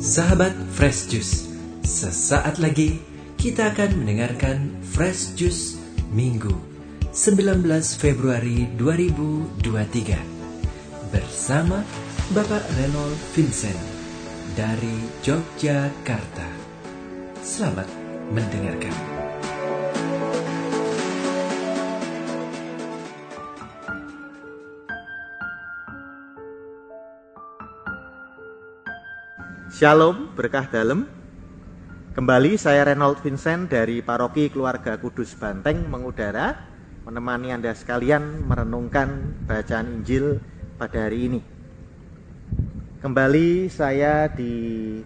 Sahabat Fresh Juice, sesaat lagi kita akan mendengarkan Fresh Juice Minggu 19 Februari 2023 bersama Bapak Renol Vincent dari Yogyakarta. Selamat mendengarkan. Shalom, berkah dalam. Kembali saya Reynold Vincent dari Paroki Keluarga Kudus Banteng mengudara menemani Anda sekalian merenungkan bacaan Injil pada hari ini. Kembali saya di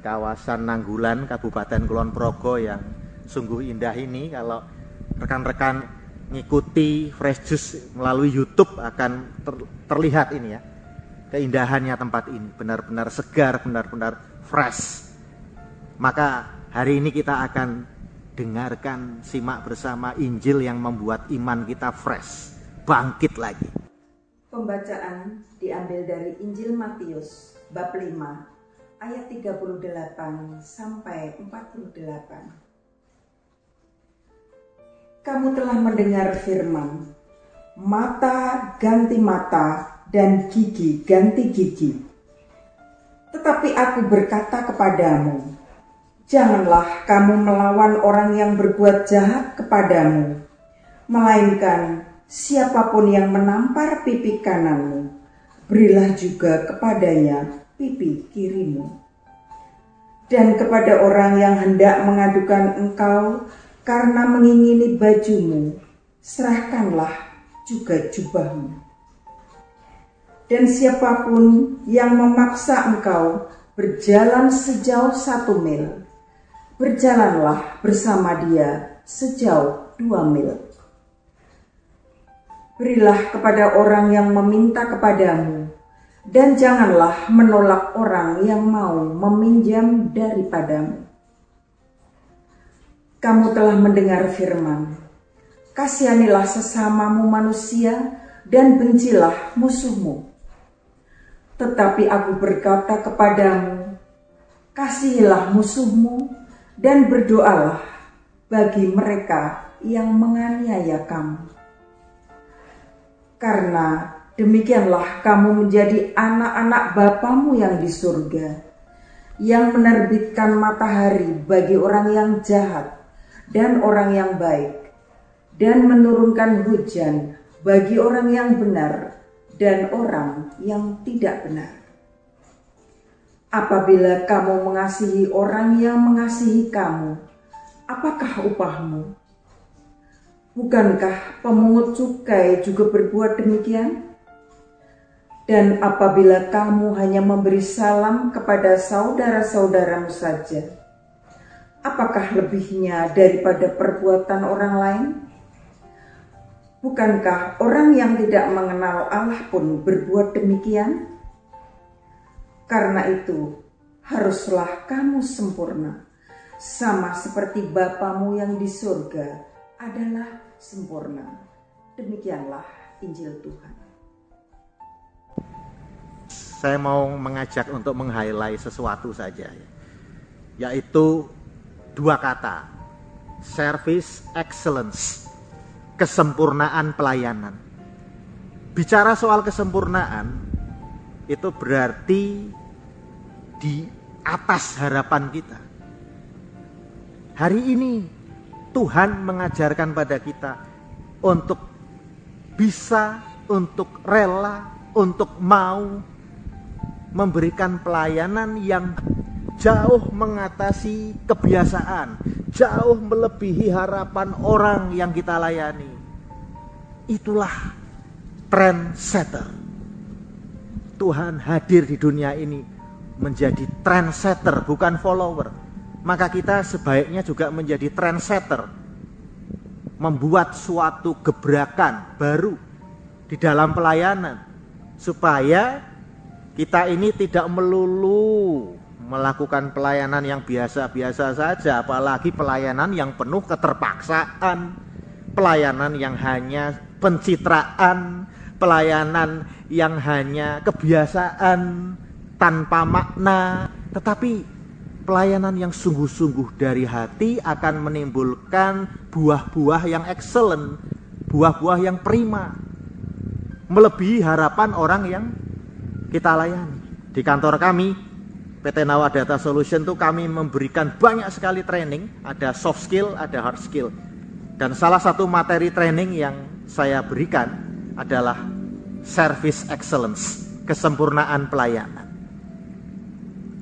kawasan Nanggulan, Kabupaten Kulon Progo yang sungguh indah ini kalau rekan-rekan ngikuti Fresh Juice melalui YouTube akan ter terlihat ini ya keindahannya tempat ini benar-benar segar, benar-benar fresh. Maka hari ini kita akan dengarkan, simak bersama Injil yang membuat iman kita fresh, bangkit lagi. Pembacaan diambil dari Injil Matius bab 5 ayat 38 sampai 48. Kamu telah mendengar firman, mata ganti mata dan gigi ganti gigi. Tetapi aku berkata kepadamu, janganlah kamu melawan orang yang berbuat jahat kepadamu, melainkan siapa pun yang menampar pipi kananmu, berilah juga kepadanya pipi kirimu. Dan kepada orang yang hendak mengadukan engkau karena mengingini bajumu, serahkanlah juga jubahmu dan siapa pun yang memaksa engkau berjalan sejauh satu mil, berjalanlah bersama dia sejauh dua mil. Berilah kepada orang yang meminta kepadamu, dan janganlah menolak orang yang mau meminjam daripadamu. Kamu telah mendengar firman, kasihanilah sesamamu manusia dan bencilah musuhmu. Tetapi aku berkata kepadamu, kasihilah musuhmu dan berdoalah bagi mereka yang menganiaya kamu. Karena demikianlah kamu menjadi anak-anak Bapamu yang di surga, yang menerbitkan matahari bagi orang yang jahat dan orang yang baik, dan menurunkan hujan bagi orang yang benar dan orang yang tidak benar. Apabila kamu mengasihi orang yang mengasihi kamu, apakah upahmu? Bukankah pemungut cukai juga berbuat demikian? Dan apabila kamu hanya memberi salam kepada saudara-saudaramu saja, apakah lebihnya daripada perbuatan orang lain? Bukankah orang yang tidak mengenal Allah pun berbuat demikian? Karena itu, haruslah kamu sempurna, sama seperti Bapamu yang di surga adalah sempurna. Demikianlah Injil Tuhan. Saya mau mengajak untuk meng-highlight sesuatu saja, ya. yaitu dua kata, service excellence kesempurnaan pelayanan. Bicara soal kesempurnaan itu berarti di atas harapan kita. Hari ini Tuhan mengajarkan pada kita untuk bisa, untuk rela, untuk mau memberikan pelayanan yang jauh mengatasi kebiasaan, jauh melebihi harapan orang yang kita layani. Itulah trendsetter. Tuhan hadir di dunia ini menjadi trendsetter, bukan follower. Maka kita sebaiknya juga menjadi trendsetter. Membuat suatu gebrakan baru di dalam pelayanan. Supaya kita ini tidak melulu melakukan pelayanan yang biasa-biasa saja, apalagi pelayanan yang penuh keterpaksaan, pelayanan yang hanya pencitraan, pelayanan yang hanya kebiasaan tanpa makna, tetapi pelayanan yang sungguh-sungguh dari hati akan menimbulkan buah-buah yang excellent, buah-buah yang prima, melebihi harapan orang yang kita layani. Di kantor kami, PT Nawa Data Solution itu kami memberikan banyak sekali training, ada soft skill, ada hard skill. Dan salah satu materi training yang saya berikan adalah service excellence, kesempurnaan pelayanan.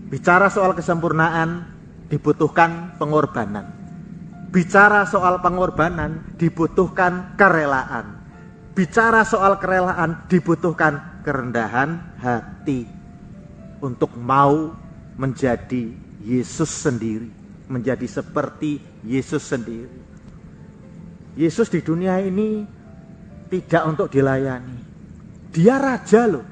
Bicara soal kesempurnaan dibutuhkan pengorbanan. Bicara soal pengorbanan dibutuhkan kerelaan. Bicara soal kerelaan dibutuhkan kerendahan hati untuk mau menjadi Yesus sendiri, menjadi seperti Yesus sendiri. Yesus di dunia ini tidak untuk dilayani. Dia raja loh.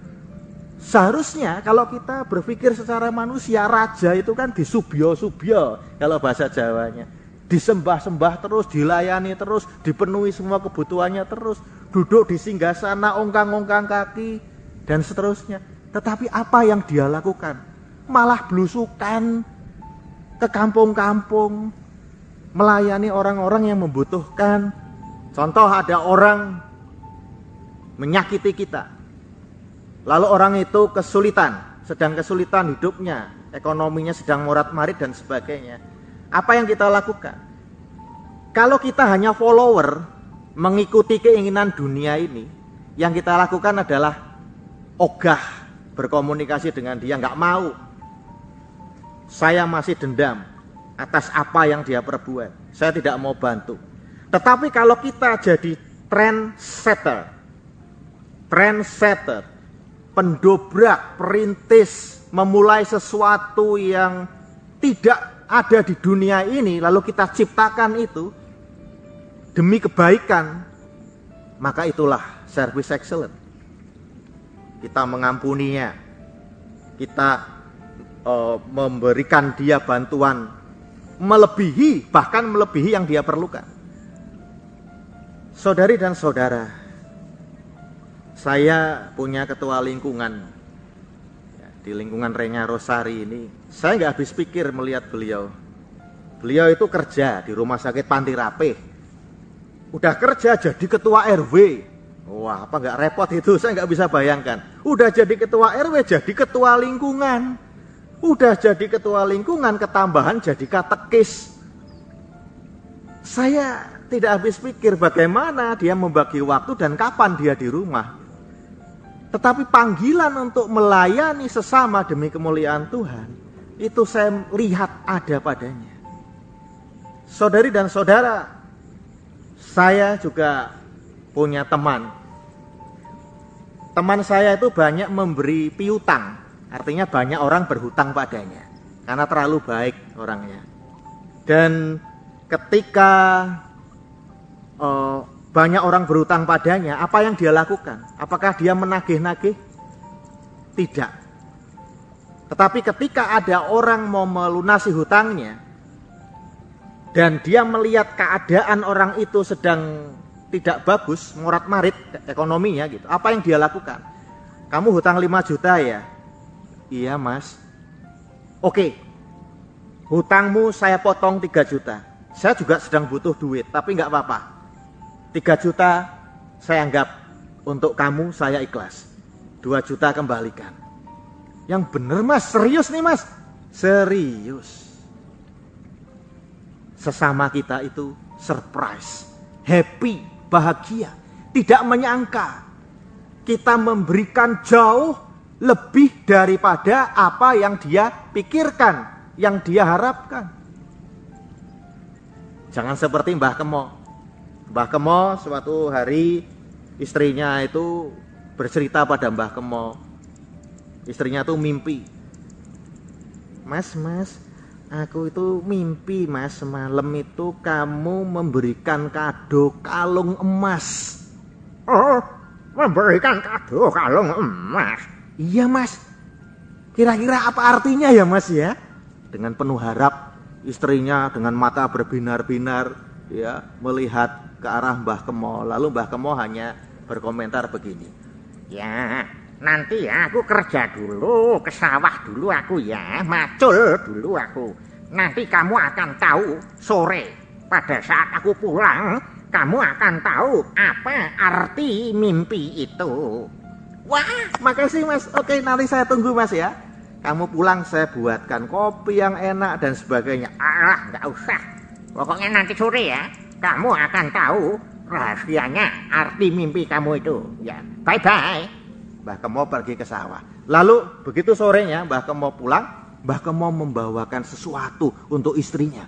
Seharusnya kalau kita berpikir secara manusia, raja itu kan disubyo-subyo kalau bahasa Jawanya. Disembah-sembah terus, dilayani terus, dipenuhi semua kebutuhannya terus, duduk di singgah sana, ongkang-ongkang kaki, dan seterusnya. Tetapi apa yang dia lakukan? Malah belusukan ke kampung-kampung, melayani orang-orang yang membutuhkan. Contoh ada orang menyakiti kita, Lalu orang itu kesulitan, sedang kesulitan hidupnya, ekonominya sedang morat-marit dan sebagainya. Apa yang kita lakukan? Kalau kita hanya follower, mengikuti keinginan dunia ini, yang kita lakukan adalah ogah berkomunikasi dengan dia, nggak mau. Saya masih dendam atas apa yang dia perbuat. Saya tidak mau bantu. Tetapi kalau kita jadi trendsetter, trendsetter, pendobrak, perintis, memulai sesuatu yang tidak ada di dunia ini, lalu kita ciptakan itu demi kebaikan, maka itulah service excellent. Kita mengampuninya, kita uh, memberikan dia bantuan melebihi, bahkan melebihi yang dia perlukan. Saudari dan saudara, saya punya ketua lingkungan ya, di lingkungan Renya Rosari ini. Saya nggak habis pikir melihat beliau. Beliau itu kerja di rumah sakit Panti Rapih. Udah kerja jadi ketua RW. Wah, apa nggak repot itu? Saya nggak bisa bayangkan. Udah jadi ketua RW, jadi ketua lingkungan. Udah jadi ketua lingkungan, ketambahan jadi katekis. Saya tidak habis pikir bagaimana dia membagi waktu dan kapan dia di rumah. Tetapi panggilan untuk melayani sesama demi kemuliaan Tuhan, itu saya lihat ada padanya. Saudari dan saudara, saya juga punya teman. Teman saya itu banyak memberi piutang, artinya banyak orang berhutang padanya, karena terlalu baik orangnya. Dan ketika uh, banyak orang berutang padanya, apa yang dia lakukan? Apakah dia menagih-nagih? Tidak. Tetapi ketika ada orang mau melunasi hutangnya, dan dia melihat keadaan orang itu sedang tidak bagus, morat marit ekonominya gitu. Apa yang dia lakukan? Kamu hutang 5 juta ya? Iya mas. Oke, hutangmu saya potong 3 juta. Saya juga sedang butuh duit, tapi nggak apa-apa 3 juta saya anggap untuk kamu saya ikhlas. 2 juta kembalikan. Yang benar mas, serius nih mas. Serius. Sesama kita itu surprise, happy, bahagia. Tidak menyangka kita memberikan jauh lebih daripada apa yang dia pikirkan, yang dia harapkan. Jangan seperti Mbah Kemo Mbah Kemo suatu hari istrinya itu bercerita pada Mbah Kemo. Istrinya tuh mimpi. Mas, mas, aku itu mimpi mas semalam itu kamu memberikan kado kalung emas. Oh, memberikan kado kalung emas? Iya mas. Kira-kira apa artinya ya mas ya? Dengan penuh harap istrinya dengan mata berbinar-binar ya melihat ke arah Mbah Kemo. Lalu Mbah Kemo hanya berkomentar begini. Ya, nanti ya aku kerja dulu, ke sawah dulu aku ya, macul dulu aku. Nanti kamu akan tahu sore pada saat aku pulang, kamu akan tahu apa arti mimpi itu. Wah, makasih Mas. Oke, nanti saya tunggu Mas ya. Kamu pulang saya buatkan kopi yang enak dan sebagainya. Ah, nggak usah. Pokoknya nanti sore ya, kamu akan tahu rahasianya arti mimpi kamu itu. Ya, bye-bye. Mbah Kemo pergi ke sawah. Lalu begitu sorenya Mbah Kemo pulang, Mbah Kemo membawakan sesuatu untuk istrinya.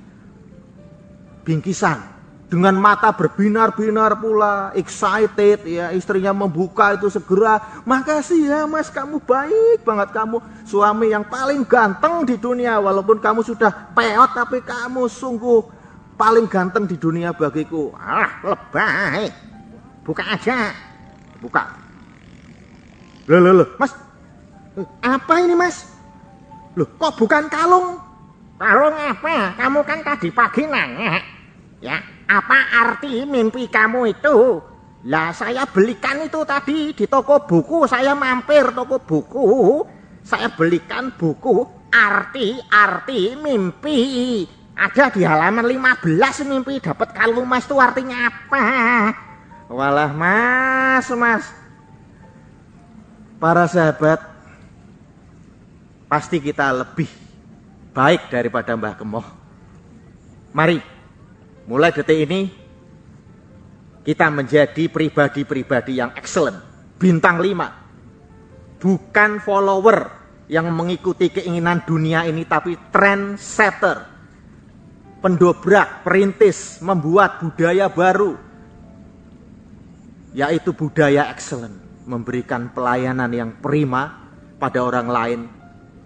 Bingkisan dengan mata berbinar-binar pula, excited ya, istrinya membuka itu segera, makasih ya mas, kamu baik banget kamu, suami yang paling ganteng di dunia, walaupun kamu sudah peot, tapi kamu sungguh paling ganteng di dunia bagiku. Ah, lebay. Buka aja. Buka. Loh, loh, loh, mas, apa ini mas? Loh, kok bukan kalung? Kalung apa? Kamu kan tadi pagi nanya. Ya, apa arti mimpi kamu itu? Lah saya belikan itu tadi di toko buku, saya mampir toko buku, saya belikan buku arti-arti mimpi. Ada di halaman 15 mimpi dapat kalung emas itu artinya apa? Walah mas, mas. Para sahabat, pasti kita lebih baik daripada Mbah Kemoh. Mari Mulai detik ini kita menjadi pribadi-pribadi yang excellent. Bintang lima. Bukan follower yang mengikuti keinginan dunia ini tapi trendsetter. Pendobrak, perintis, membuat budaya baru. Yaitu budaya excellent. Memberikan pelayanan yang prima pada orang lain.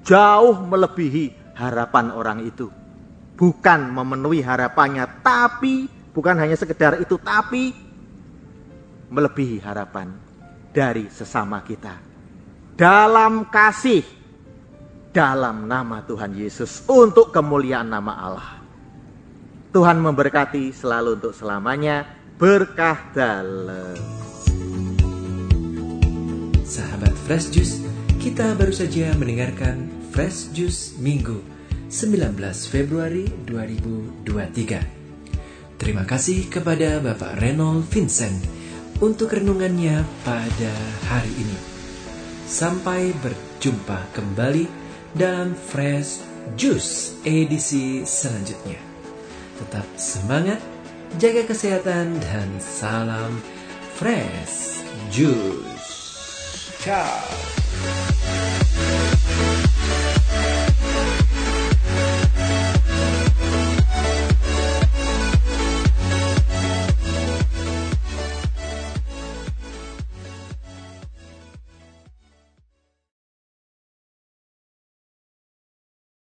Jauh melebihi harapan orang itu bukan memenuhi harapannya, tapi bukan hanya sekedar itu, tapi melebihi harapan dari sesama kita. Dalam kasih, dalam nama Tuhan Yesus, untuk kemuliaan nama Allah. Tuhan memberkati selalu untuk selamanya, berkah dalam. Sahabat Fresh Juice, kita baru saja mendengarkan Fresh Juice Minggu 19 Februari 2023. Terima kasih kepada Bapak Renold Vincent untuk renungannya pada hari ini. Sampai berjumpa kembali dalam Fresh Juice edisi selanjutnya. Tetap semangat, jaga kesehatan, dan salam Fresh Juice. Ciao.